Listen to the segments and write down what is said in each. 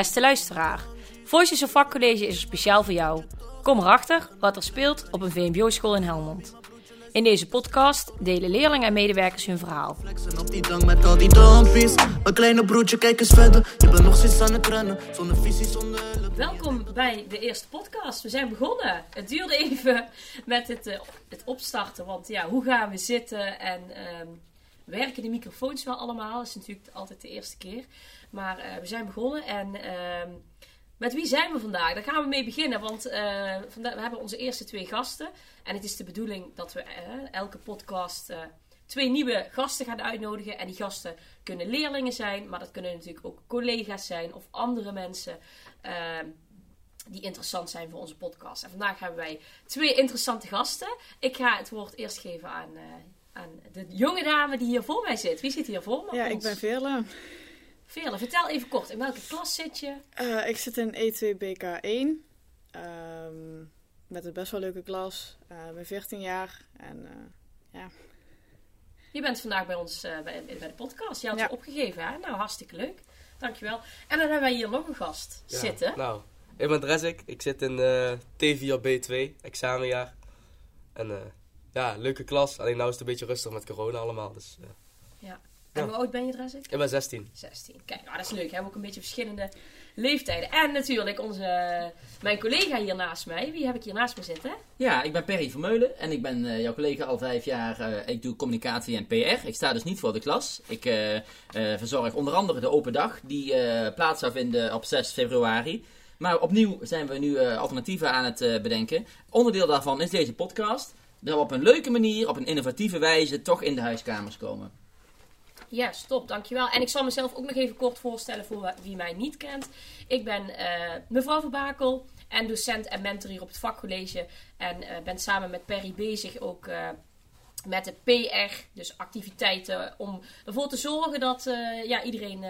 Beste luisteraar, Voices of Vakcollege is er speciaal voor jou. Kom erachter wat er speelt op een VMBO-school in Helmond. In deze podcast delen leerlingen en medewerkers hun verhaal. Welkom bij de eerste podcast. We zijn begonnen. Het duurde even met het, eh, het opstarten, want ja, hoe gaan we zitten en ehm, werken de microfoons wel allemaal? Dat is natuurlijk altijd de eerste keer. Maar eh, we zijn begonnen en ehm, met wie zijn we vandaag? Daar gaan we mee beginnen, want vandaag, we hebben onze eerste twee gasten. En het is de bedoeling dat we eh, elke podcast twee nieuwe gasten gaan uitnodigen. En die gasten kunnen leerlingen zijn, maar dat kunnen natuurlijk ook collega's zijn of andere mensen ehm, die interessant zijn voor onze podcast. En vandaag hebben wij twee interessante gasten. Ik ga het woord eerst geven aan, aan de jonge dame die hier voor mij zit. Wie zit hier voor me? Ja, ik ben Veerle. Veerle, vertel even kort, in welke klas zit je? Eh, ik zit in E2BK1. Ehm, met een best wel leuke klas. Eh, Ik ben 14 jaar. En eh, ja, Je bent vandaag bij ons eh, bij, bij de podcast. Je had Ja. je opgegeven, hè? Nou, hartstikke leuk. Dankjewel. En dan hebben wij hier nog een gast Ja, zitten. Nou, ik ben Dresik. Ik zit in eh T4B2, examenjaar. En eh, ja, leuke klas. Alleen nou is het een beetje rustig met corona allemaal. Dus eh, Ja. En Ja. hoe oud ben je, Dresik? ik ben 16. 16. Kijk, nou, dat is leuk. We hebben ook een beetje verschillende leeftijden. En natuurlijk onze, mijn collega hier naast mij. Wie heb ik hier naast me zitten? Ja, ik ben Perry Vermeulen en ik ben eh, jouw collega al vijf jaar. eh, ik doe communicatie en PR. Ik sta dus niet voor de klas. Ik eh, eh, verzorg onder andere de open dag die eh, plaats zou vinden op 6 februari. Maar opnieuw zijn we nu eh, alternatieven aan het eh, bedenken. Onderdeel daarvan is deze podcast. We op een leuke manier, op een innovatieve wijze, toch in de huiskamers komen. Ja, stop, dankjewel. En ik zal mezelf ook nog even kort voorstellen voor wie mij niet kent. Ik ben eh, mevrouw Verbakel en docent en mentor hier op het vakcollege. En eh, ben samen met Perry bezig ook eh, met de PR, dus activiteiten, om ervoor te zorgen dat ja, iedereen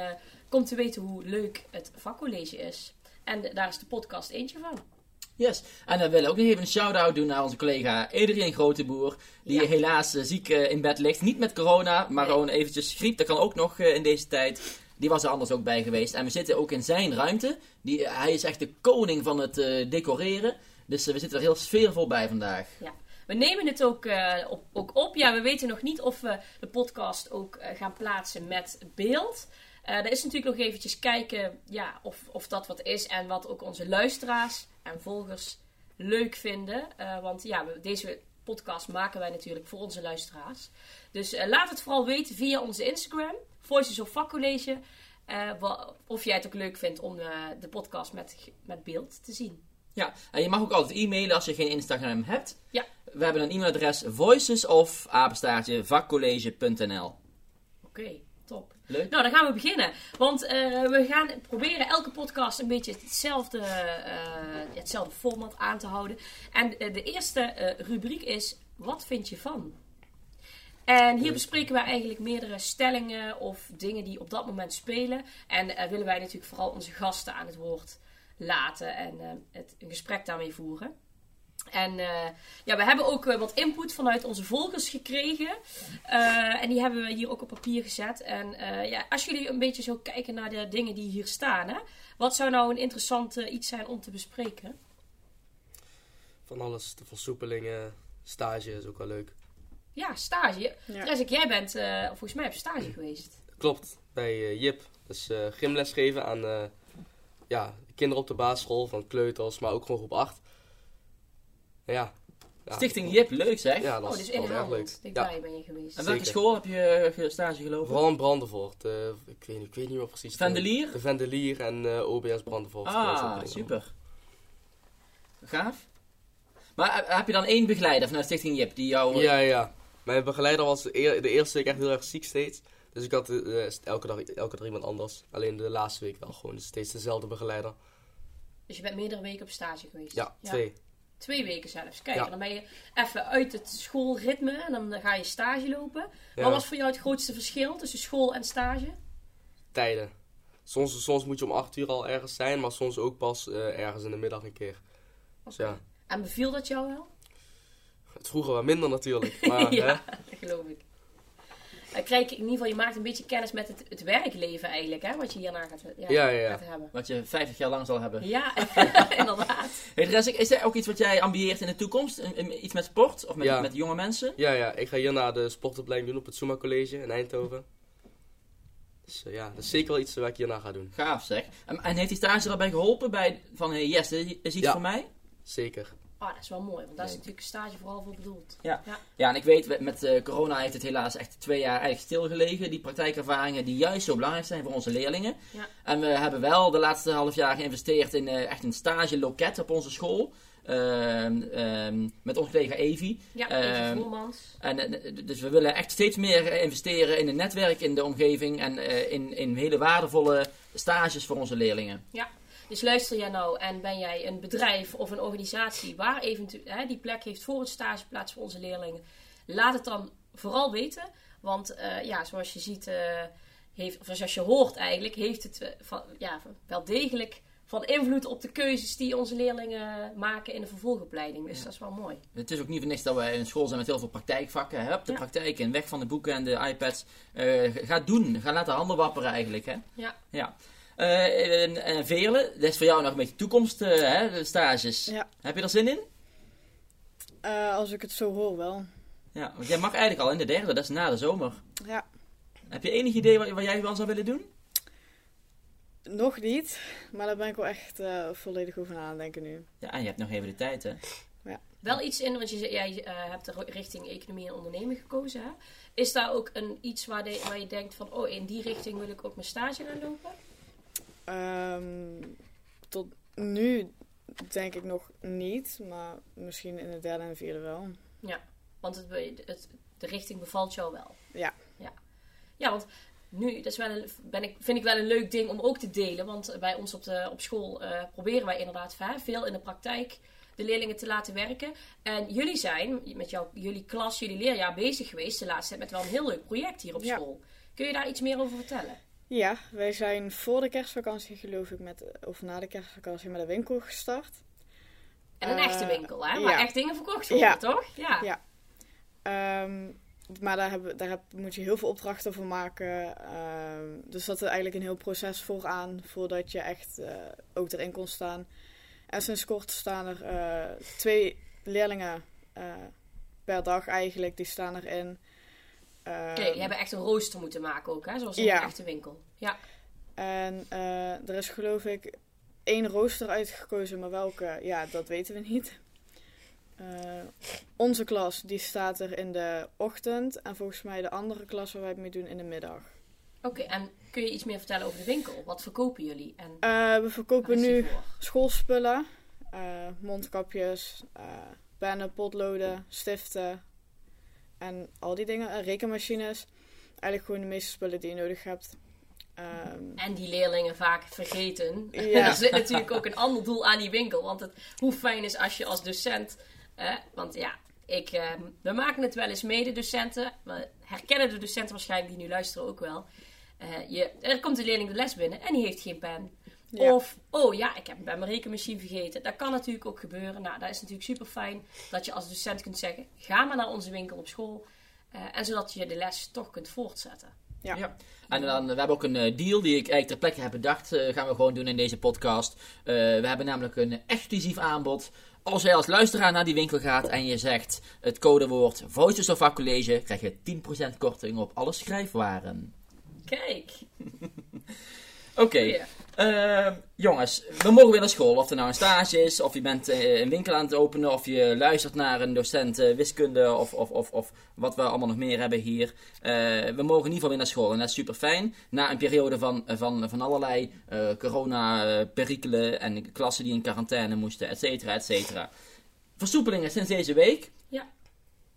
komt te weten hoe leuk het vakcollege is. En daar is de podcast eentje van. Yes. En dan willen we ook nog even een shout-out doen naar onze collega Adriaan Groteboer. Die Ja. helaas eh, ziek eh, in bed ligt. Niet met corona, maar Nee. gewoon eventjes griep. Dat kan ook nog eh, in deze tijd. Die was er anders ook bij geweest. En we zitten ook in zijn ruimte. Die, hij is echt de koning van het decoreren. Dus we zitten er heel sfeervol bij vandaag. Ja. We nemen het ook, op, ook op. Ja, we weten nog niet of we de podcast ook gaan plaatsen met beeld. Er is natuurlijk nog eventjes kijken ja, of, of dat wat is en wat ook onze luisteraars en volgers leuk vinden. Eh, want ja, we- deze podcast maken wij natuurlijk voor onze luisteraars. Dus eh, laat het vooral weten via onze Instagram, Voices of Vakcollege. eh, of jij het ook leuk vindt om de podcast met, met beeld te zien. Ja, en je mag ook altijd e-mailen als je geen Instagram hebt. Ja. We hebben een e-mailadres voices of apenstaartje vakcollege.nl. Oké. Leuk. Nou, dan gaan we beginnen. Want eh, we gaan proberen elke podcast een beetje hetzelfde, eh, hetzelfde format aan te houden. En eh, de eerste rubriek is: Wat vind je van? En hier bespreken wij eigenlijk meerdere stellingen of dingen die op dat moment spelen. En willen wij natuurlijk vooral onze gasten aan het woord laten en het, een gesprek daarmee voeren. En eh, ja, we hebben ook eh, wat input vanuit onze volgers gekregen. Eh, en die hebben we hier ook op papier gezet. En eh, ja, als jullie een beetje zo kijken naar de dingen die hier staan, hè, wat zou nou een interessant iets zijn om te bespreken? Van alles, de versoepelingen, stage is ook wel leuk. Ja, stage. Ja. Jessic, jij bent eh, volgens mij op stage geweest. Klopt, bij eh, Jip. Dus eh gymles geven aan eh, ja, kinderen op de basisschool, van kleuters, maar ook gewoon groep 8. Ja. ja. Stichting Jip, leuk zeg. Ja, dat Oh, dus dat in erg leuk. Dichtbij ben je geweest. En welke Zeker. school heb je eh, ge- stage gelopen? vooral in Brandenvoort. eh, ik, weet, niet- ik weet niet meer precies. de- Vendelier? De Vendelier en eh, OBS Brandenvoort. Ah, super. Gaaf. Maar heb- je dan één begeleider vanuit Stichting Jip die jou... eh, Ja, ja. Mijn begeleider was de, eer- de eerste week echt heel erg ziek steeds. Dus ik had eh, elke, dag, elke dag iemand anders. Alleen de laatste week wel gewoon. Dus steeds dezelfde begeleider. Dus je bent meerdere weken op stage geweest. Ja, twee. Twee weken zelfs. Kijk, Ja. dan ben je even uit het schoolritme en dan ga je stage lopen. Ja. Wat was voor jou het grootste verschil tussen school en stage? Tijden. Soms, soms moet je om acht uur al ergens zijn, maar soms ook pas eh, ergens in de middag een keer. Dus ja, En beviel dat jou wel? het vroeger wel minder natuurlijk. Maar ja, hè, dat geloof ik. Krijg je in ieder geval, je maakt een beetje kennis met het, het werkleven eigenlijk, hè, wat je hierna gaat, ja, Ja, ja, ja. gaat hebben. Wat je 50 jaar lang zal hebben. Ja, inderdaad. Hey, Dressik, is er ook iets wat jij ambieert in de toekomst? Iets met sport? Of met, Ja. met jonge mensen? Ja, ja, ik ga hierna de sportopleiding doen op het Suma College in Eindhoven. Dus eh, ja, dat is zeker wel iets wat ik hierna ga doen. Gaaf zeg. En, en heeft die stage daarbij geholpen bij van hey, yes, dit is iets Ja. voor mij? Zeker. Oh, dat is wel mooi, want daar is natuurlijk een stage vooral voor bedoeld. Ja, en ik weet, met- eh, corona heeft het helaas echt twee jaar eigenlijk stilgelegen. Die praktijkervaringen die juist zo belangrijk zijn voor onze leerlingen. Ja. En we hebben wel de laatste half jaar geïnvesteerd in eh, echt een stage loket op onze school. Ehm, ehm, met onze collega Evi. Ja, Ehm, even Voermans. En, eh, dus we willen echt steeds meer investeren in het netwerk in de omgeving. En in, in hele waardevolle stages voor onze leerlingen. Dus luister jij nou en ben jij een bedrijf of een organisatie waar eventueel die plek heeft voor een stageplaats voor onze leerlingen, laat het dan vooral weten. Want eh, ja, zoals je ziet, eh, heeft, of zoals je hoort eigenlijk, heeft het eh, van, ja, wel degelijk van invloed op de keuzes die onze leerlingen maken in de vervolgopleiding. Dus dat is wel mooi. Het is ook niet voor niks dat wij een school zijn met heel veel praktijkvakken. Hup, de Ja. praktijk en weg van de boeken en de iPads. Eh, ga doen. Ga laten handen wapperen eigenlijk. Hè? Ja. ja. Eh, en, en Veerle, dat is voor jou nog een beetje toekomst, eh, hè, stages. Ja. Heb je er zin in? Eh, als ik het zo hoor wel. Ja, want jij mag eigenlijk al in de derde, dat is na de zomer. Ja, Heb je enig idee wat, wat jij wel zou willen doen? nog niet. Maar daar ben ik wel echt eh, volledig over na aan het denken nu. Ja, en je hebt nog even de tijd, hè? Wel iets in, want je, jij eh, hebt er richting economie en onderneming gekozen. Hè? Is daar ook een, iets waar, de, waar je denkt van, oh, in die richting wil ik ook mijn stage gaan lopen? Ehm, tot nu denk ik nog niet. Maar misschien in de derde en vierde wel. Want het, het, de richting bevalt jou wel. Ja. Ja, ja want nu dat is wel een, ben ik, vind ik wel een leuk ding om ook te delen. Want bij ons op, de, op school eh, proberen wij inderdaad veel in de praktijk de leerlingen te laten werken. En jullie zijn met jou, jullie klas, jullie leerjaar bezig geweest de laatste tijd met wel een heel leuk project hier op Ja. school. Kun je daar iets meer over vertellen? Ja, wij zijn voor de kerstvakantie geloof ik met, of na de kerstvakantie met een winkel gestart. En een Eh, echte winkel, hè? Waar ja. echt dingen verkocht worden, Ja. toch? Ja. Ja. Ehm, maar daar, hebben, daar heb, moet je heel veel opdrachten voor maken. Ehm, dus dat is eigenlijk een heel proces vooraan voordat je echt eh, ook erin kon staan. En sinds kort staan er eh, twee leerlingen eh, per dag eigenlijk, die staan erin. Ehm, Oké, die hebben echt een rooster moeten maken ook, hè? Zoals in Ja. een echte winkel. Ja. En eh, er is geloof ik één rooster uitgekozen, maar welke, ja, dat weten we niet. Eh, onze klas die staat er in de ochtend en volgens mij de andere klas waar wij het mee doen in de middag. Oké, en kun je iets meer vertellen over de winkel? Wat verkopen jullie? En Eh, we verkopen nu schoolspullen, mondkapjes, pennen, potloden, stiften en al die dingen. En rekenmachines. Eigenlijk gewoon de meeste spullen die je nodig hebt. Ehm, En die leerlingen vaak vergeten. Ja. er zit natuurlijk ook een ander doel aan die winkel. Want het, hoe fijn is als je als docent... want ja, ik, eh, we maken het wel eens mededocenten. We herkennen de docenten waarschijnlijk die nu luisteren ook wel. Eh, je, er komt een leerling de les binnen en die heeft geen pen. Ja. Of, oh ja, ik heb bij mijn rekenmachine vergeten. Dat kan natuurlijk ook gebeuren. Nou, dat is natuurlijk super fijn dat je als docent kunt zeggen: ga maar naar onze winkel op school. Eh, en zodat je de les toch kunt voortzetten. Ja. Ja. En dan, we hebben ook een eh, deal die ik eigenlijk ter plekke heb bedacht. eh, gaan we gewoon doen in deze podcast. Eh, we hebben namelijk een exclusief aanbod. Als jij als luisteraar naar die winkel gaat en je zegt het codewoord Voices of Our College, krijg je 10% korting op alle schrijfwaren. Kijk, Oké. Eh, jongens, we mogen weer naar school. Of er nou een stage is, of je bent eh, een winkel aan het openen, of je luistert naar een docent eh, wiskunde, of, of, of, of wat we allemaal nog meer hebben hier. Eh, we mogen in ieder geval weer naar school en dat is super fijn. Na een periode van, van, van allerlei eh corona-perikelen en klassen die in quarantaine moesten, et cetera, et cetera. Versoepelingen sinds deze week. Ja.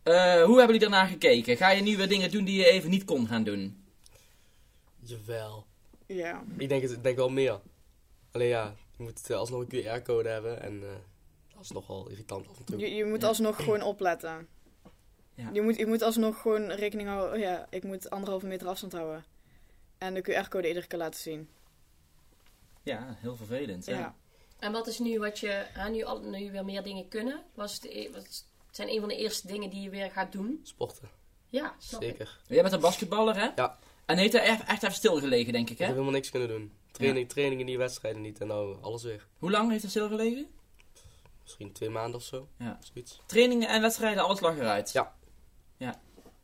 Eh, hoe hebben jullie daarnaar gekeken? Ga je nu weer dingen doen die je even niet kon gaan doen? Jawel. Ja. Ik denk, het, ik denk wel meer. Alleen ja, je moet eh, alsnog een QR-code hebben en eh, dat is nogal irritant af en toe. Je, je moet Ja. alsnog gewoon opletten. Ja. Je, moet, je moet alsnog gewoon rekening houden. Oh ja, ik moet anderhalve meter afstand houden. En de QR-code iedere keer laten zien. Ja, heel vervelend. Ja. ja. En wat is nu wat je, hè, nu, al, nu weer meer dingen kunnen? Was het, e- wat zijn een van de eerste dingen die je weer gaat doen? Sporten. Ja, snap ik. Zeker. Jij bent een basketballer, hè? Ja. En heeft hij echt, echt even stilgelegen, denk ik, Ik hè? heb helemaal niks kunnen doen. Training, Trainingen niet, wedstrijden niet en nou alles weer. Hoe lang heeft hij stilgelegen? Misschien twee maanden of zo. Ja. Zoiets. Trainingen en wedstrijden, alles lag eruit. Ja. Ja.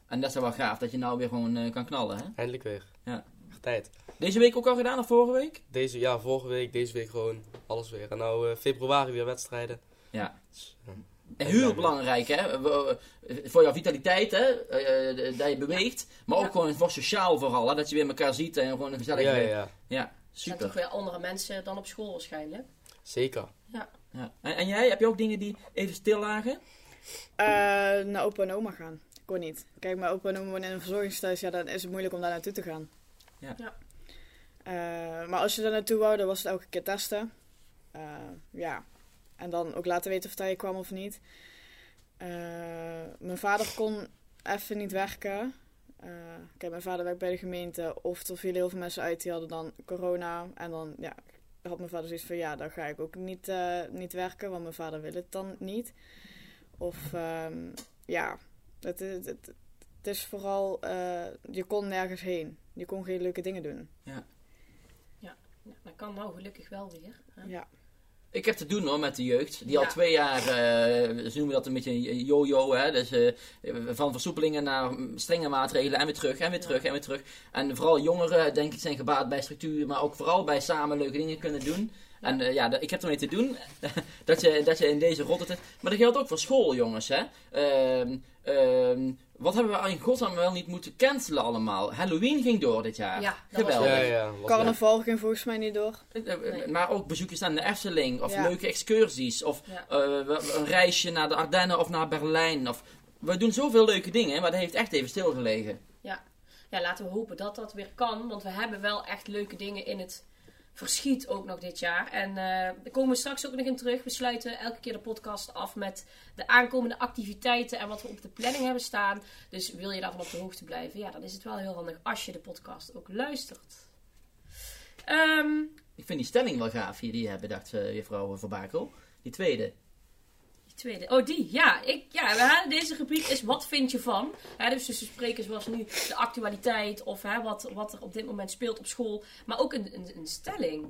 En dat is wel gaaf, dat je nou weer gewoon eh, kan knallen, hè? Eindelijk weer. Ja. Echt tijd. Deze week ook al gedaan, of vorige week? Deze, ja, vorige week, deze week gewoon alles weer. En nou eh, februari weer wedstrijden. Ja. Dus, ja. En heel belangrijk, hè? We- Voor jouw vitaliteit, hè? eh, eh, dat je beweegt. Maar ook Ja. gewoon voor sociaal vooral, hè? Dat je weer elkaar ziet en gewoon een gezellig... ja, ja, ja. Ja, Er zijn super. toch weer andere mensen dan op school waarschijnlijk. Zeker. Ja. En, en jij, heb je ook dingen die even stil lagen? Eh, naar opa en oma gaan. Ik kon niet. Kijk, mijn opa en oma wonen in een verzorgingsthuis. Ja, dan is het moeilijk om daar naartoe te gaan. Ja. Ja. Eh, maar als je daar naartoe wou, dan was het elke keer testen. Eh, ja. En dan ook laten weten of hij kwam of niet. Eh, mijn vader kon even niet werken. Eh, kijk, mijn vader werkt bij de gemeente. Of er vielen heel veel mensen uit die hadden dan corona. En dan, ja, had mijn vader zoiets van, ja, dan ga ik ook niet, eh, niet werken. Want mijn vader wil het dan niet. Of, ehm, ja, het, is- het, het is vooral, eh, je kon nergens heen. Je kon geen leuke dingen doen. Ja, dat kan nou gelukkig wel weer. hè. Ja. Ik heb te doen hoor met de jeugd. Die al twee jaar, eh, ze noemen dat een beetje een yo-yo, hè. Dus eh, van versoepelingen naar strenge maatregelen en weer terug en weer terug en weer terug. En vooral jongeren, denk ik, zijn gebaat bij structuur, maar ook vooral bij samen leuke dingen kunnen doen. En eh, ja, ik heb ermee te doen dat, je, dat je in deze rotte... te- Maar dat geldt ook voor school, jongens, hè. Ehm, ehm, wat hebben we in godsnaam wel niet moeten cancelen allemaal? Halloween ging door dit jaar. Ja, dat was Geweldig. Ja, ja. was Carnaval ging volgens mij niet door. Eh, eh, Nee. Maar ook bezoekjes aan de Efteling, of Ja. leuke excursies, of eh, een reisje naar de Ardennen of naar Berlijn. Of, we doen zoveel leuke dingen, maar dat heeft echt even stilgelegen. Ja. ja, laten we hopen dat dat weer kan. Want we hebben wel echt leuke dingen in het verschiet ook nog dit jaar. En eh, daar komen we straks ook nog in terug. We sluiten elke keer de podcast af met de aankomende activiteiten en wat we op de planning hebben staan. Dus wil je daarvan op de hoogte blijven, ja, dan is het wel heel handig als je de podcast ook luistert. Ehm, Ik vind die stelling wel gaaf hier die je hebt bedacht, uh, juffrouw Verbakel. Die tweede. Tweede. Oh, die. Ja, ik, ja we hadden deze rubriek is wat vind je van? Dus, we spreken zoals nu de actualiteit of wat, wat er op dit moment speelt op school. Maar ook een, een, een stelling.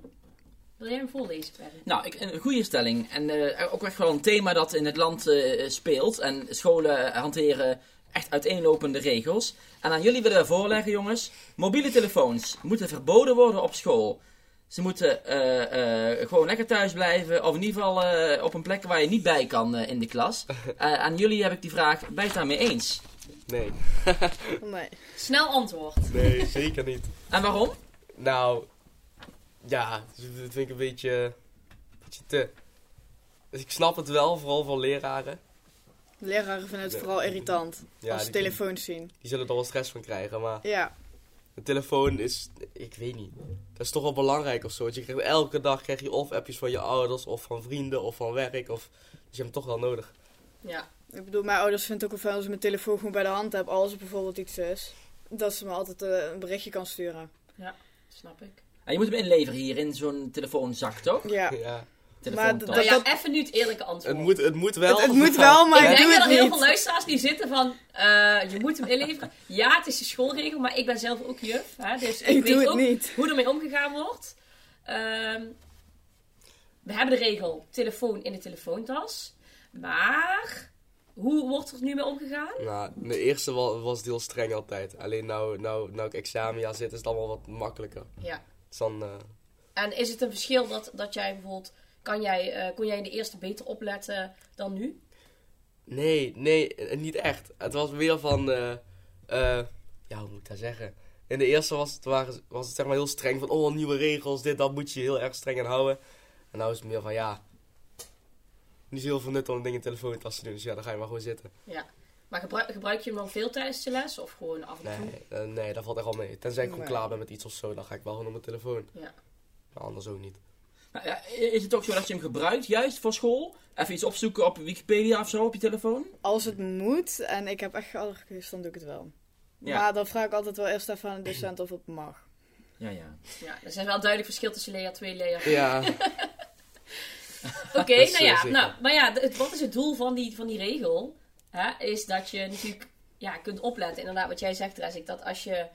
Wil jij hem voorlezen, Perry? Nou, ik, een goede stelling. En eh, ook echt wel een thema dat in het land eh, speelt. En scholen hanteren echt uiteenlopende regels. En aan jullie willen we voorleggen, jongens. Mobiele telefoons moeten verboden worden op school. Ze moeten eh, eh, gewoon lekker thuis blijven. Of in ieder geval eh, op een plek waar je niet bij kan eh, in de klas. Eh, aan jullie heb ik die vraag. Ben je het daarmee eens? Nee. Nee. Snel antwoord. Nee, zeker niet. En waarom? Nou, ja, dat vind ik een beetje, een beetje te. Dus ik snap het wel, vooral van leraren. Leraren vinden het Nee. vooral irritant Ja, als ze telefoons zien. die zullen er wel stress van krijgen, maar Ja, een telefoon is, ik weet niet. Dat is toch wel belangrijk of zo. Want je krijgt elke dag krijg je of appjes van je ouders, of van vrienden, of van werk. Of, dus je hebt hem toch wel nodig. Ja. ik bedoel, mijn ouders vinden het ook wel fijn als ik mijn telefoon gewoon bij de hand heb. Als er bijvoorbeeld iets is. Dat ze me altijd eh, een berichtje kan sturen. Snap ik. En je moet hem inleveren hier in zo'n telefoonzak, toch? Ja. Ja. Telefoontas. dat- Nou ja, dat- even nu het eerlijke antwoord. Het moet, het moet wel. Het, het moet wel, maar ik ik denk doe dat er heel veel luisteraars die zitten van, eh, je moet hem inleveren. Ja, het is de schoolregel, maar ik ben zelf ook juf. Hè, dus ik, Ik weet doe het ook niet. hoe ermee omgegaan wordt. Ehm, we hebben de regel telefoon in de telefoontas. Maar, hoe wordt er nu mee omgegaan? Nou, de eerste was, was heel streng altijd. Alleen nou, nou, nou ik examenjaar zit, is het allemaal wat makkelijker. Ja. Dus dan, eh, En is het een verschil dat, dat jij bijvoorbeeld, kan jij, eh, kon jij in de eerste beter opletten dan nu? Nee, nee, eh, niet echt. Het was meer van, eh, ja, hoe moet ik dat zeggen? In de eerste was het, waren, was het zeg maar heel streng van, oh, nieuwe regels, dit, dat moet je heel erg streng aan houden. En nou is het meer van, ja, niet zo heel veel nut om dingen in telefoontas te doen. Dus ja, dan ga je maar gewoon zitten. Maar gebruik, gebruik je hem dan veel tijdens de les of gewoon af en toe? Nee, nee, dat valt echt wel mee. Tenzij ik gewoon Nee. klaar ben met iets of zo, dan ga ik wel gewoon op mijn telefoon. Ja. Maar anders ook niet. Nou ja, is het ook zo dat je hem gebruikt, juist voor school? Even iets opzoeken op Wikipedia of zo op je telefoon? Als het moet en ik heb echt geaderd geweest, dan doe ik het wel. Ja. Maar dan vraag ik altijd wel eerst even aan de docent of het mag. Ja, ja. Ja, er is wel een duidelijk verschil tussen layer 2 en layer Ja, Oké, nou eh, ja, zeker. nou, maar ja, het- wat is het doel van die, van die regel? Hè, is dat je natuurlijk ja, kunt opletten. Inderdaad, wat jij zegt, Resik, dat als je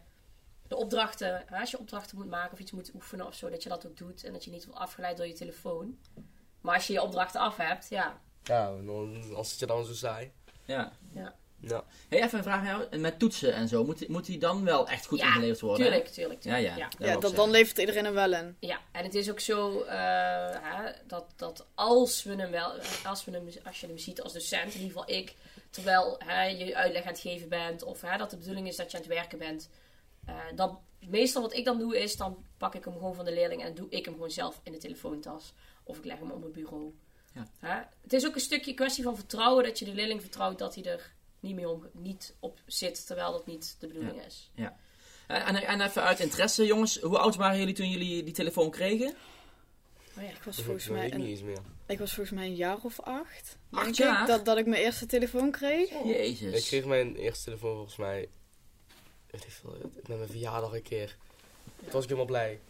de opdrachten, hè, als je opdrachten moet maken of iets moet oefenen of zo, dat je dat ook doet en dat je niet wordt afgeleid door je telefoon. Maar als je je opdrachten af hebt, ja. Ja, dan, als het je dan zo saai. Ja. Ja, Ja. Hey, even een vraag aan jou. Met toetsen en zo, moet, moet die dan wel echt goed ja ingeleverd worden? tuurlijk, tuurlijk, Ja, tuurlijk. ja. ja. Ja, dat, dan levert iedereen er wel in. Ja, en het is ook zo eh, hè, dat, dat als we hem wel, als, we hem, als je hem ziet als docent, in ieder geval ik, terwijl hè, je uitleg aan het geven bent of hè, dat de bedoeling is dat je aan het werken bent, eh, dan meestal wat ik dan doe is, dan pak ik hem gewoon van de leerling en doe ik hem gewoon zelf in de telefoontas of ik leg hem op mijn bureau. Ja. Hè? Het is ook een stukje kwestie van vertrouwen dat je de leerling vertrouwt dat hij er niet meer om, niet op zit, terwijl dat niet de bedoeling is. Eh, En, en even uit interesse, jongens. Hoe oud waren jullie toen jullie die telefoon kregen? Oh ja. Ik was Dat volgens mij een, ik was volgens mij een jaar of acht. Acht denk jaar? Ik, dat, dat ik mijn eerste telefoon kreeg. Jezus. Ik kreeg mijn eerste telefoon volgens mij, weet ik veel, met mijn verjaardag een keer. Toen was ik helemaal blij.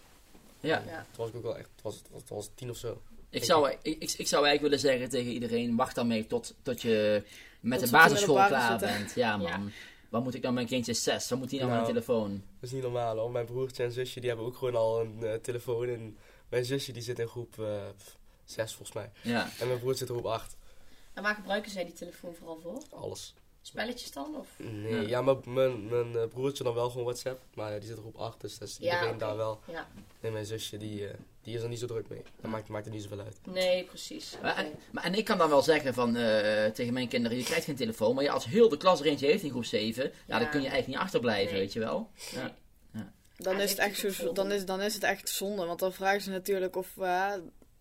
Ja. Ja. Toen was ik ook wel echt, het was, het was, het was tien of zo. Ik zou, ik, ik, ik zou eigenlijk willen zeggen tegen iedereen, wacht daarmee tot, tot je met Tot de basisschool klaar zitten. bent. Ja man. Ja. Wat moet ik nou mijn kindje is zes? Wat moet hij nou Nou. met een telefoon? Dat is niet normaal hoor. Mijn broertje en zusje die hebben ook gewoon al een eh, telefoon. En mijn zusje die zit in groep eh, zes volgens mij. Ja. En mijn broer zit in groep acht. En waar gebruiken zij die telefoon vooral voor? Alles. Spelletjes dan? Of? Nee, Ja. ja, mijn, mijn, mijn eh, broertje dan wel gewoon WhatsApp. Maar die zit groep 8, dus dat is Ja, iedereen oké. daar wel. Ja. En mijn zusje die, eh, die is er niet zo druk mee. Dat maakt, maakt er niet zoveel uit. Nee, precies. Maar, en, maar, en ik kan dan wel zeggen van, eh, tegen mijn kinderen, je krijgt geen telefoon. Maar ja, als heel de klas er eentje heeft in groep 7, ja, Ja. dan kun je eigenlijk niet achterblijven, Nee. weet je wel. Ja. Dan, is het echt zo, dan, is, dan is het echt zonde. Want dan vragen ze natuurlijk of, eh,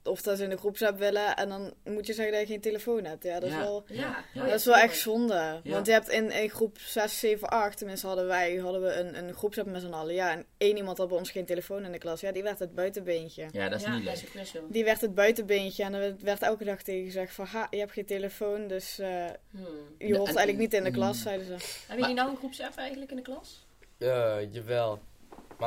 of dat ze in de groepsapp willen. En dan moet je zeggen dat je geen telefoon hebt. Ja, dat is Ja. wel, Ja, Ja. Dat is wel echt zonde. Ja. Want je hebt in, in groep 6, 7, 8, tenminste hadden wij hadden we een, een groepsapp met z'n allen. Ja, en één iemand had bij ons geen telefoon in de klas. Ja, die werd het buitenbeentje. ja, dat is ja, niet leuk. is. Die werd het buitenbeentje en er werd elke dag tegen gezegd van... Ha, je hebt geen telefoon, dus eh, Hmm. je hoort en- eigenlijk niet in de klas, Mm. zeiden ze. Hebben jullie nou een groepsapp eigenlijk in de klas? Ja, jawel.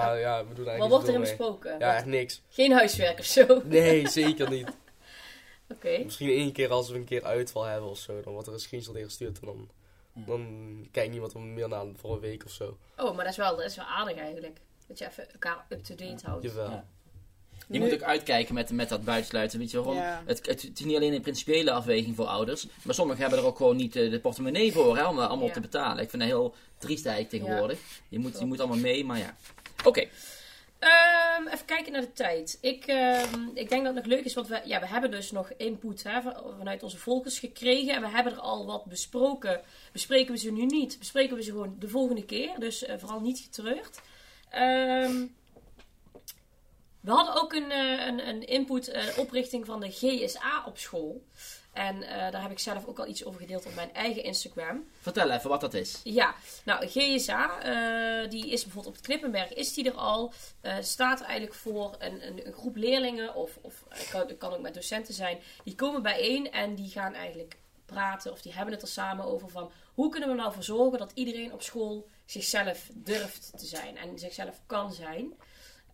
Maar ja, we doen eigenlijk Wat wordt zoveel mee. besproken? Ja, echt niks. Geen huiswerk of zo? Oké. Nee, zeker niet. Misschien één keer als we een keer uitval hebben of zo. Dan wordt er een screenshot ingestuurd. En dan, dan kijkt niemand er meer naar voor een week of zo. Oh, maar dat is, wel, dat is wel aardig eigenlijk. Dat je even elkaar up-to-date houdt. Jawel. Ja. Je Nu- moet ook uitkijken met, met dat buitensluiten, weet je waarom? Ja. Het, het, het is niet alleen een principiële afweging voor ouders, maar sommigen hebben er ook gewoon niet eh, de portemonnee voor hè, om er allemaal Ja. te betalen. Ik vind dat heel triest eigenlijk tegenwoordig. Je, moet, je moet allemaal mee, maar ja. Oké, Ehm, even kijken naar de tijd. Ik, ehm, ik denk dat het nog leuk is, want we, ja, we hebben dus nog input hè, van- vanuit onze volgers gekregen. En we hebben er al wat besproken. Bespreken we ze nu niet, bespreken we ze gewoon de volgende keer. Dus eh, vooral niet getreurd. Ehm, we hadden ook een, eh, een, een input, eh, oprichting van de GSA op school. En eh, daar heb ik zelf ook al iets over gedeeld op mijn eigen Instagram. vertel even wat dat is. Ja, nou GSA, eh, die is bijvoorbeeld op het Knippenberg, is die er al. Eh, staat eigenlijk voor een, een, een groep leerlingen, of, of kan, kan ook met docenten zijn, die komen bijeen en die gaan eigenlijk praten, of die hebben het er samen over van, hoe kunnen we nou voor zorgen dat iedereen op school zichzelf durft te zijn en zichzelf kan zijn.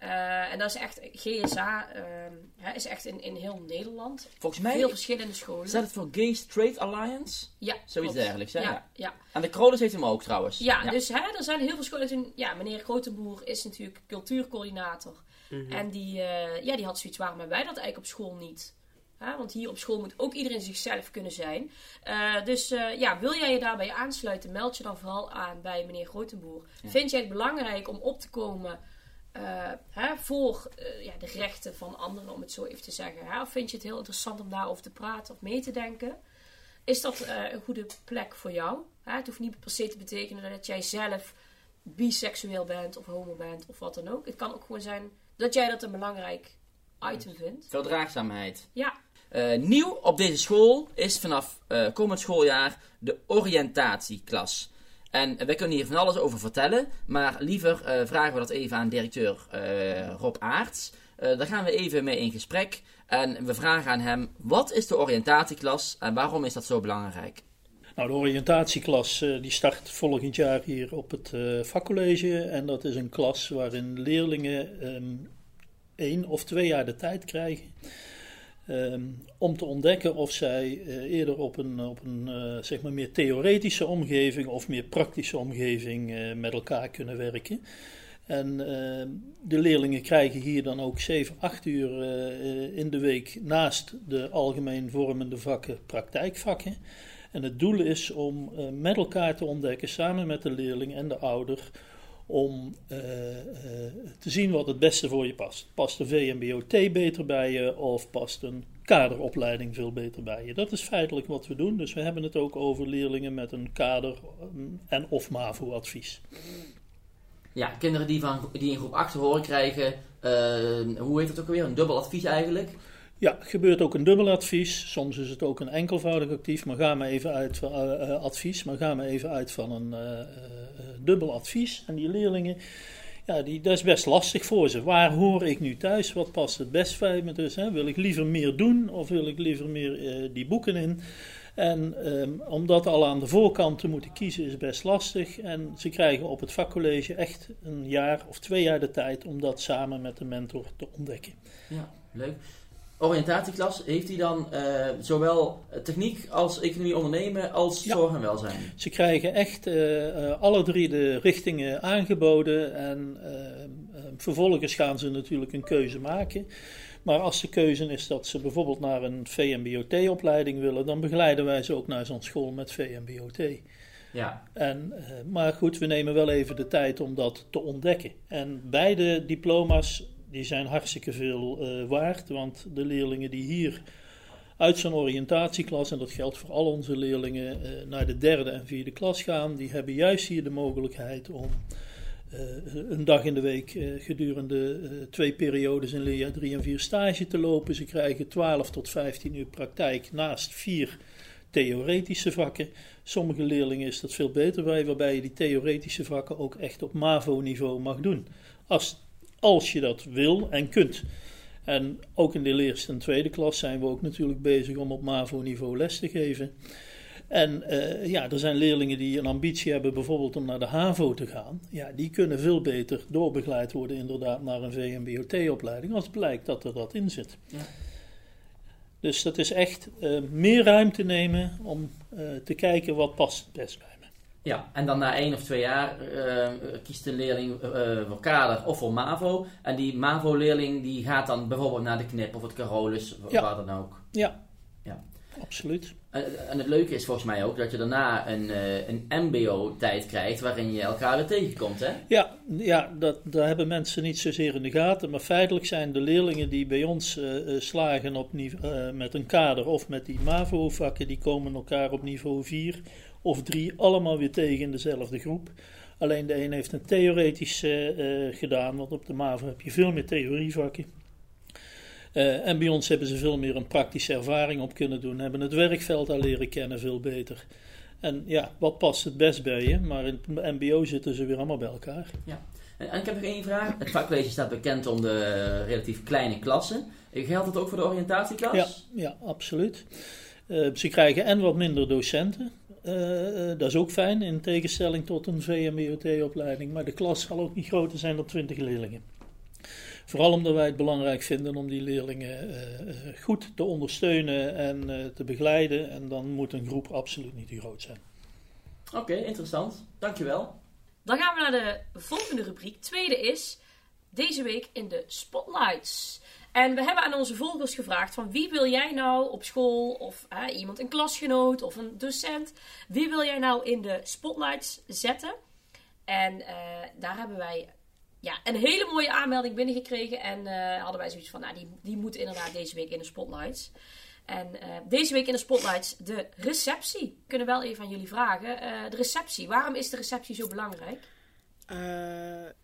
Eh, en dat is echt, GSA ehm, is echt in, in heel Nederland. Volgens mij Veel verschillende scholen. staat het voor Gay Straight Alliance. Ja, Zoiets klopt. dergelijks, hè? Ja, Ja. ja. En de Krolers heeft hem ook trouwens. Ja, dus hè, er zijn heel veel scholen. Toen, ja, meneer Grotenboer is natuurlijk cultuurcoördinator. En die, eh, ja, die had zoiets, waarom hebben wij dat eigenlijk op school niet? Hè, want hier op school moet ook iedereen zichzelf kunnen zijn. Eh, dus eh, ja, wil jij je daarbij aansluiten, meld je dan vooral aan bij meneer Grotenboer. Vind jij het belangrijk om op te komen eh, hè, voor eh, ja, de rechten van anderen, om het zo even te zeggen? Hè? Of vind je het heel interessant om daarover te praten of mee te denken? Is dat eh, een goede plek voor jou? Hè? Het hoeft niet per se te betekenen dat jij zelf biseksueel bent of homo bent of wat dan ook. Het kan ook gewoon zijn dat jij dat een belangrijk item vindt. Verdraagzaamheid. Ja, Eh, nieuw op deze school is vanaf komend schooljaar de oriëntatieklas. En wij kunnen hier van alles over vertellen, maar liever eh, vragen we dat even aan directeur eh, Rob Aarts. Eh, daar gaan we even mee in gesprek en we vragen aan hem, wat is de oriëntatieklas en waarom is dat zo belangrijk? Nou, de oriëntatieklas die start volgend jaar hier op het vakcollege. En dat is een klas waarin leerlingen ehm één of twee jaar de tijd krijgen Ehm, om te ontdekken of zij eh, eerder op een, op een eh, zeg maar meer theoretische omgeving of meer praktische omgeving eh, met elkaar kunnen werken. En ehm, de leerlingen krijgen hier dan ook 7, 8 uur in de week naast de algemeen vormende vakken praktijkvakken. En het doel is om met elkaar te ontdekken, samen met de leerling en de ouder, om eh, eh, te zien wat het beste voor je past. Past een VMBO-T beter bij je of past een kaderopleiding veel beter bij je? Dat is feitelijk wat we doen. Dus we hebben het ook over leerlingen met een kader- en of MAVO-advies. Ja, kinderen die, van, die in groep 8 te horen krijgen, eh, hoe heet het ook alweer? Een dubbel advies eigenlijk. Ja, gebeurt ook een dubbel advies. Soms is het ook een enkelvoudig actief, maar ga maar even uit, van- eh, eh, advies, maar ga maar even uit van een eh, dubbel advies. En die leerlingen, ja, die, dat is best lastig voor ze. Waar hoor ik nu thuis? Wat past het best bij me? Dus hè, wil ik liever meer doen of wil ik liever meer die boeken in? En ehm, om dat al aan de voorkant te moeten kiezen is best lastig. En ze krijgen op het vakcollege echt een jaar of twee jaar de tijd om dat samen met de mentor te ontdekken. Ja, leuk. Oriëntatieklas, heeft hij dan eh, zowel techniek als economie ondernemen als Ja. zorg en welzijn? Ze krijgen echt eh, eh, alle drie de richtingen aangeboden en vervolgens gaan ze natuurlijk een keuze maken. Maar als de keuze is dat ze bijvoorbeeld naar een VMBOT-opleiding willen, dan begeleiden wij ze ook naar zo'n school met VMBOT. Ja, En, maar goed, we nemen wel even de tijd om dat te ontdekken. En beide diploma's die zijn hartstikke veel eh, waard, want de leerlingen die hier uit zo'n oriëntatieklas, en dat geldt voor al onze leerlingen, eh, naar de derde en vierde klas gaan, die hebben juist hier de mogelijkheid om eh, een dag in de week gedurende twee periodes in leerjaar 3 en 4 stage te lopen. Ze krijgen 12 tot 15 uur praktijk naast vier theoretische vakken. Sommige leerlingen is dat veel beter bij, waarbij je die theoretische vakken ook echt op MAVO-niveau mag doen. Als, als je dat wil en kunt. En ook in de eerste en tweede klas zijn we ook natuurlijk bezig om op MAVO-niveau les te geven. En eh, ja, er zijn leerlingen die een ambitie hebben bijvoorbeeld om naar de HAVO te gaan. Ja, die kunnen veel beter doorbegeleid worden inderdaad naar een VMBOT-opleiding als blijkt dat er dat in zit. Ja. Dus dat is echt eh, meer ruimte nemen om eh, te kijken wat past het best bij. Ja. en dan na één of twee jaar eh, kiest de leerling eh, voor kader of voor MAVO. En die MAVO-leerling die gaat dan bijvoorbeeld naar de KNIP of het Carolus, Ja. waar dan ook. Ja. Absoluut. En, en het leuke is volgens mij ook dat je daarna een, eh, een MBO-tijd krijgt waarin je elkaar weer tegenkomt, hè? Ja, ja dat, daar hebben mensen niet zozeer in de gaten. Maar feitelijk zijn de leerlingen die bij ons eh, slagen op eh, met een kader of met die MAVO-vakken, die komen elkaar op niveau 4 of 3 allemaal weer tegen in dezelfde groep. Alleen de een heeft een theoretisch gedaan, want op de MAVO heb je veel meer theorievakken. Eh, en bij ons hebben ze veel meer een praktische ervaring op kunnen doen, hebben het werkveld al leren kennen veel beter. En ja, wat past het best bij je? Maar in het MBO zitten ze weer allemaal bij elkaar. En, en ik heb nog één vraag. Het vakcollege staat bekend om de relatief kleine klassen. Geldt dat ook voor de oriëntatieklas? Ja, ja absoluut. Eh, ze krijgen en wat minder docenten. Eh, dat is ook fijn, in tegenstelling tot een VMBOT-opleiding. Maar de klas zal ook niet groter zijn dan 20 leerlingen. Vooral omdat wij het belangrijk vinden om die leerlingen eh, eh, goed te ondersteunen en eh, te begeleiden. En dan moet een groep absoluut niet te groot zijn. Oké, interessant. Dankjewel. Dan gaan we naar de volgende rubriek. Tweede is deze week in de spotlights. En we hebben aan onze volgers gevraagd van wie wil jij nou op school of hè, iemand een klasgenoot of een docent. Wie wil jij nou in de spotlights zetten? En eh, daar hebben wij ja, een hele mooie aanmelding binnengekregen. En eh, hadden wij zoiets van, nou die, die moet inderdaad deze week in de spotlights. En eh, deze week in de spotlights de receptie. We kunnen wel even aan jullie vragen. Eh, de receptie, waarom is de receptie zo belangrijk?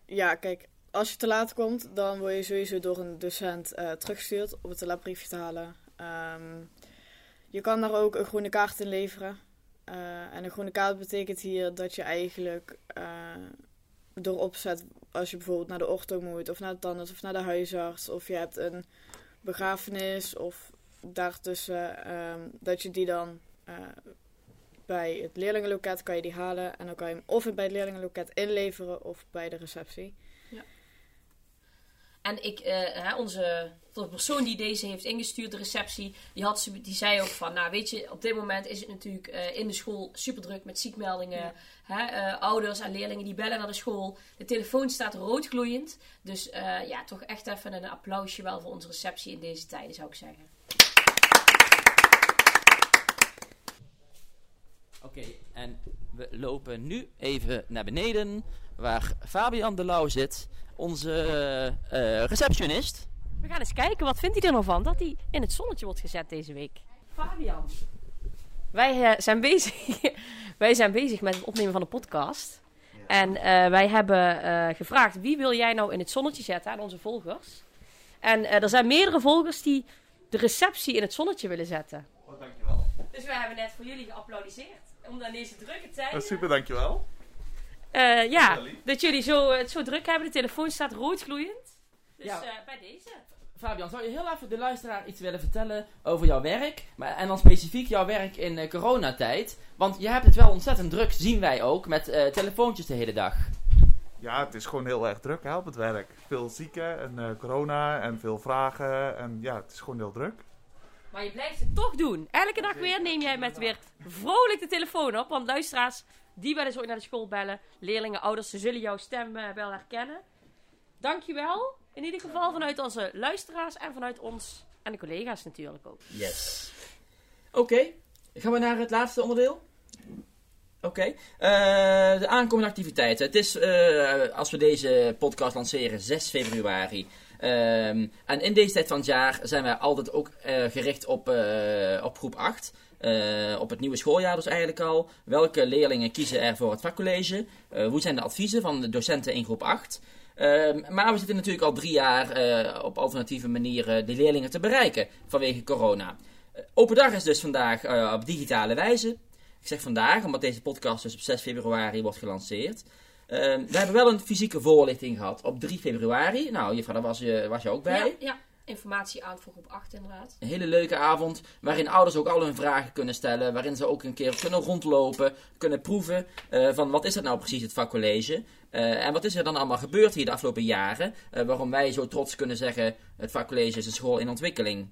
Ja, kijk, als je te laat komt, dan word je sowieso door een docent teruggestuurd om het labriefje te halen. Ehm, je kan daar ook een groene kaart in leveren. En een groene kaart betekent hier dat je eigenlijk door opzet, als je bijvoorbeeld naar de ortho moet, of naar de tandarts, of naar de huisarts, of je hebt een begrafenis, of daartussen, ehm, dat je die dan eh, bij het leerlingenloket kan je die halen en dan kan je hem of bij het leerlingenloket inleveren of bij de receptie. En ik, eh, hè, onze, de persoon die deze heeft ingestuurd, de receptie, die, had, ze- die zei ook van, nou weet je, op dit moment is het natuurlijk eh, in de school super druk met ziekmeldingen. Hè, eh, ouders en leerlingen die bellen naar de school. De telefoon staat roodgloeiend. Dus eh, ja, toch echt even een applausje wel voor onze receptie in deze tijden, zou ik zeggen. Oké, en we lopen nu even naar beneden, waar Fabian de Lauw zit, onze eh, receptionist. We gaan eens kijken, wat vindt hij er nou van dat hij in het zonnetje wordt gezet deze week? Fabian. Wij, eh, zijn, bezig, wij zijn bezig met het opnemen van de podcast. En eh, wij hebben eh, gevraagd, wie wil jij nou in het zonnetje zetten aan onze volgers? En eh, er zijn meerdere volgers die de receptie in het zonnetje willen zetten. Oh, dankjewel. Dus wij hebben net voor jullie geapplaudiseerd. Omdat in deze drukke tijden... Oh, super, dankjewel. Eh, ja, dat jullie zo, het zo druk hebben. De telefoon staat roodgloeiend. Dus Ja. eh, bij deze. Fabian, zou je heel even de luisteraar iets willen vertellen over jouw werk? Maar, en dan specifiek jouw werk in eh, coronatijd. Want je hebt het wel ontzettend druk, zien wij ook, met eh, telefoontjes de hele dag. Ja, het is gewoon heel erg druk hè, op het werk. Veel zieken en eh, corona en veel vragen. En ja, het is gewoon heel druk. Maar je blijft het toch doen. Elke dag weer neem jij met weer vrolijk de telefoon op. Want luisteraars, die willen zo naar de school bellen. Leerlingen, ouders, ze zullen jouw stem eh, wel herkennen. Dankjewel. In ieder geval vanuit onze luisteraars en vanuit ons en de collega's natuurlijk ook. Yes. Oké, gaan we naar het laatste onderdeel? Oké, eh, de aankomende activiteiten. Het is, eh, als we deze podcast lanceren, 6 februari. Ehm, en in deze tijd van het jaar zijn wij altijd ook eh, gericht op, eh, op groep 8. Eh, op het nieuwe schooljaar dus eigenlijk al. Welke leerlingen kiezen er voor het vakcollege? Eh, hoe zijn de adviezen van de docenten in groep 8? Ehm, maar we zitten natuurlijk al drie jaar eh, op alternatieve manieren de leerlingen te bereiken vanwege corona. Open dag is dus vandaag op digitale wijze. Ik zeg vandaag, omdat deze podcast dus op 6 februari wordt gelanceerd. Ehm, we hebben wel een fysieke voorlichting gehad op 3 februari. Nou, juffrouw, daar was je, was je ook bij. Ja, ja. Informatie voor groep 8 inderdaad. Een hele leuke avond waarin ouders ook al hun vragen kunnen stellen. Waarin ze ook een keer kunnen rondlopen, kunnen proeven eh, van wat is dat nou precies het vakcollege. Eh, en wat is er dan allemaal gebeurd hier de afgelopen jaren. eh, waarom wij zo trots kunnen zeggen het vakcollege is een school in ontwikkeling.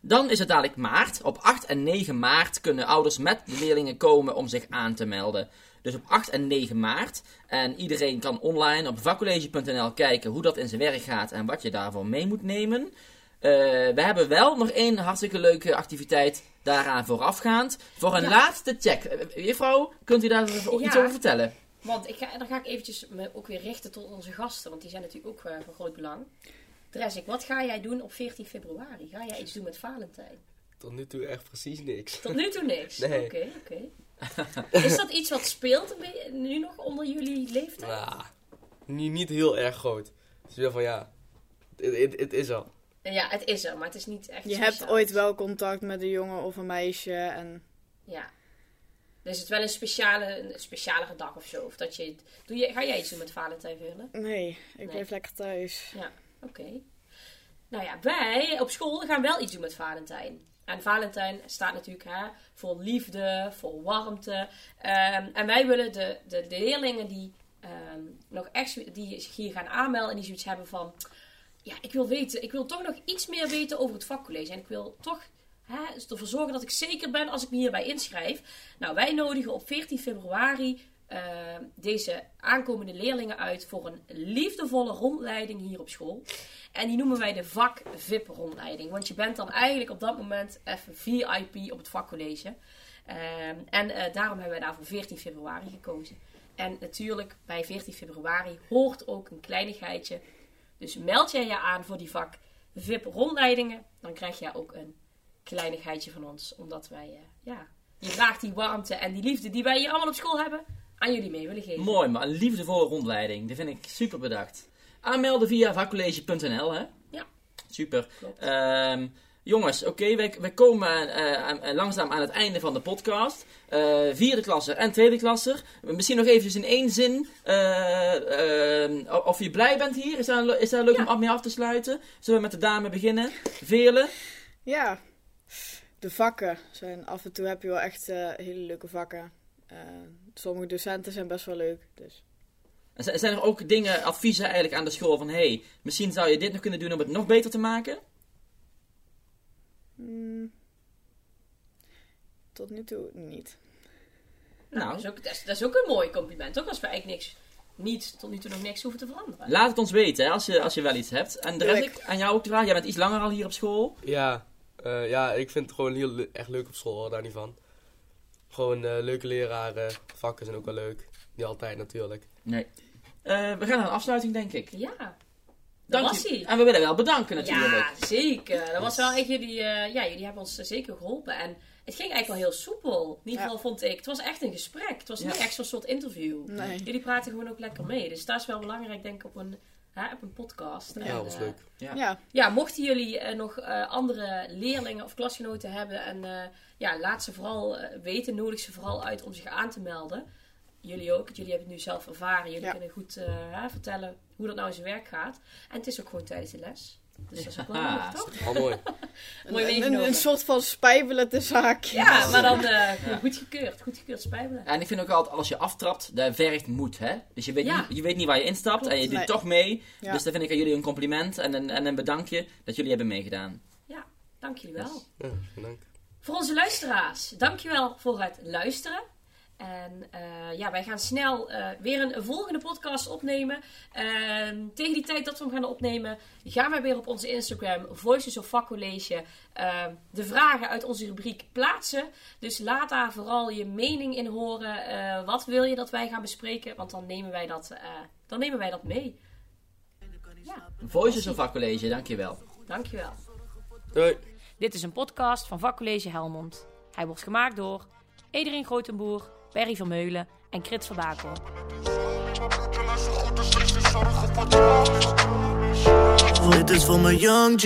Dan is het dadelijk maart. Op 8 en 9 maart kunnen ouders met de leerlingen komen om zich aan te melden. Dus op 8 en 9 maart. En iedereen kan online op vakcollege.nl kijken hoe dat in zijn werk gaat en wat je daarvoor mee moet nemen. Eh, we hebben wel nog één hartstikke leuke activiteit daaraan voorafgaand. Voor een Ja. laatste check. Eh, Juffrouw, kunt u daar ook iets Ja. over vertellen? Want ik ga, dan ga ik eventjes me ook weer richten tot onze gasten, want die zijn natuurlijk ook eh, van groot belang. Dresik, wat ga jij doen op 14 februari? Ga jij iets doen met Valentijn? Tot nu toe echt precies niks. Tot nu toe niks. Nee. Oké, oké. Is dat iets wat speelt nu nog onder jullie leeftijd? Nou, niet, niet heel erg groot. Dus weer van ja, het- het het is al. Ja, het is er, maar het is niet echt Je hebt ooit wel contact met een jongen of een meisje. En Ja. Dus het is wel een speciale, een specialere dag of zo. Of dat je, doe je, ga jij iets doen met Valentijn Verle? nee, ik Nee. blijf lekker thuis. Oké. Nou ja, wij op school gaan wel iets doen met Valentijn. En Valentijn staat natuurlijk hè, voor liefde, voor warmte. Ehm, en wij willen de, de, leerlingen die ehm, nog echt die zich hier gaan aanmelden en die zoiets hebben van... Ja, ik wil weten, ik wil toch nog iets meer weten over het vakcollege. En ik wil toch hè, ervoor zorgen dat ik zeker ben als ik me hierbij inschrijf. Nou, wij nodigen op 14 februari ehm, deze aankomende leerlingen uit voor een liefdevolle rondleiding hier op school. En die noemen wij de vak-VIP-rondleiding. Want je bent dan eigenlijk op dat moment even VIP op het vakcollege. Ehm, en eh, daarom hebben wij daar voor 14 februari gekozen. En natuurlijk, bij 14 februari hoort ook een kleinigheidje. Dus meld jij je aan voor die vak-VIP-rondleidingen, dan krijg je ook een kleinigheidje van ons. Omdat wij, eh, ja, je graag die warmte en die liefde die wij hier allemaal op school hebben, aan jullie mee willen geven. Mooi, maar een liefdevolle rondleiding. Dat vind ik super bedacht. Aanmelden via vakcollege.nl, hè? Ja. Super. Klopt. Ehm, jongens, oké, wij, wij komen eh, aan- langzaam aan het einde van de podcast. Eh, vierde klasser en tweede klasser. Misschien nog eventjes in één zin. eh, ehm, of je blij bent hier. Is dat, is dat leuk Ja. om mee af te sluiten? Zullen we met de dame beginnen? Velen. Ja, de vakken zijn af en toe heb je wel echt eh, hele leuke vakken. Sommige docenten zijn best wel leuk. Dus En zijn er ook dingen, adviezen eigenlijk aan de school van... hey, misschien zou je dit nog kunnen doen om het nog beter te maken? Mm. Tot nu toe niet. Nou, dat, is ook, dat, is, dat is ook een mooi compliment, toch? Als we eigenlijk niks, niet, tot nu toe nog niks hoeven te veranderen. Laat het ons weten hè, als, je, als je wel iets hebt. En de rest, ik. aan jou ook te vragen. Jij bent iets langer al hier op school. Ja, eh, ja, ik vind het gewoon heel echt leuk op school, hoor, daar niet van. Gewoon eh, leuke leraren, vakken zijn ook wel leuk. Niet altijd natuurlijk. Nee. Eh, we gaan naar een afsluiting, denk ik. Ja, dat Dank was je. hij. En we willen wel bedanken natuurlijk. Ja, zeker. Dat was wel echt jullie, eh, ja, jullie hebben ons zeker geholpen. En het ging eigenlijk wel heel soepel. In ieder Ja. geval vond ik. Het was echt een gesprek. Het was niet echt zo'n soort interview. Nee. Jullie praten gewoon ook lekker mee. Dus dat is wel belangrijk, denk ik, op een, hè, op een podcast. Ja, En, dat was eh, leuk. Ja. Ja, Ja, mochten jullie eh, nog eh, andere leerlingen of klasgenoten hebben, en eh, ja, laat ze vooral weten, nodig ze vooral uit om zich aan te melden. Jullie ook, want jullie hebben het nu zelf ervaren. Jullie Ja. kunnen goed eh, vertellen hoe dat nou in zijn werk gaat. En het is ook gewoon tijdens de les. Dus dat is ook wel Ja. handig, toch? Al mooi. Mooi een, een, meegenomen. een soort van spijbelen de zaak. Ja, maar dan eh, goed gekeurd. Goed gekeurd spijbelen. En ik vind ook altijd, als je aftrapt, dat vergt moed, hè? Dus je weet, Ja. niet, je weet niet waar je instapt en je doet Nee. toch mee. Ja. Dus dan vind ik aan jullie een compliment en een, en een bedankje dat jullie hebben meegedaan. Dank jullie wel. Ja, dank. Voor onze luisteraars, dankjewel voor het luisteren. En eh, ja, wij gaan snel eh, weer een, een volgende podcast opnemen. En tegen die tijd dat we hem gaan opnemen, gaan wij weer op onze Instagram, Voices of Vakcollege, eh, de vragen uit onze rubriek plaatsen. Dus laat daar vooral je mening in horen. Eh, wat wil je dat wij gaan bespreken? Want dan nemen wij dat, eh, dan nemen wij dat mee. Voices of Vakcollege, dankjewel. Dankjewel. Doei. Dit is een podcast van Vakcollege Helmond. Hij wordt gemaakt door Edereen Grotenboer, Perry Vermeulen en Krit Verbakel. Dit is voor mijn young.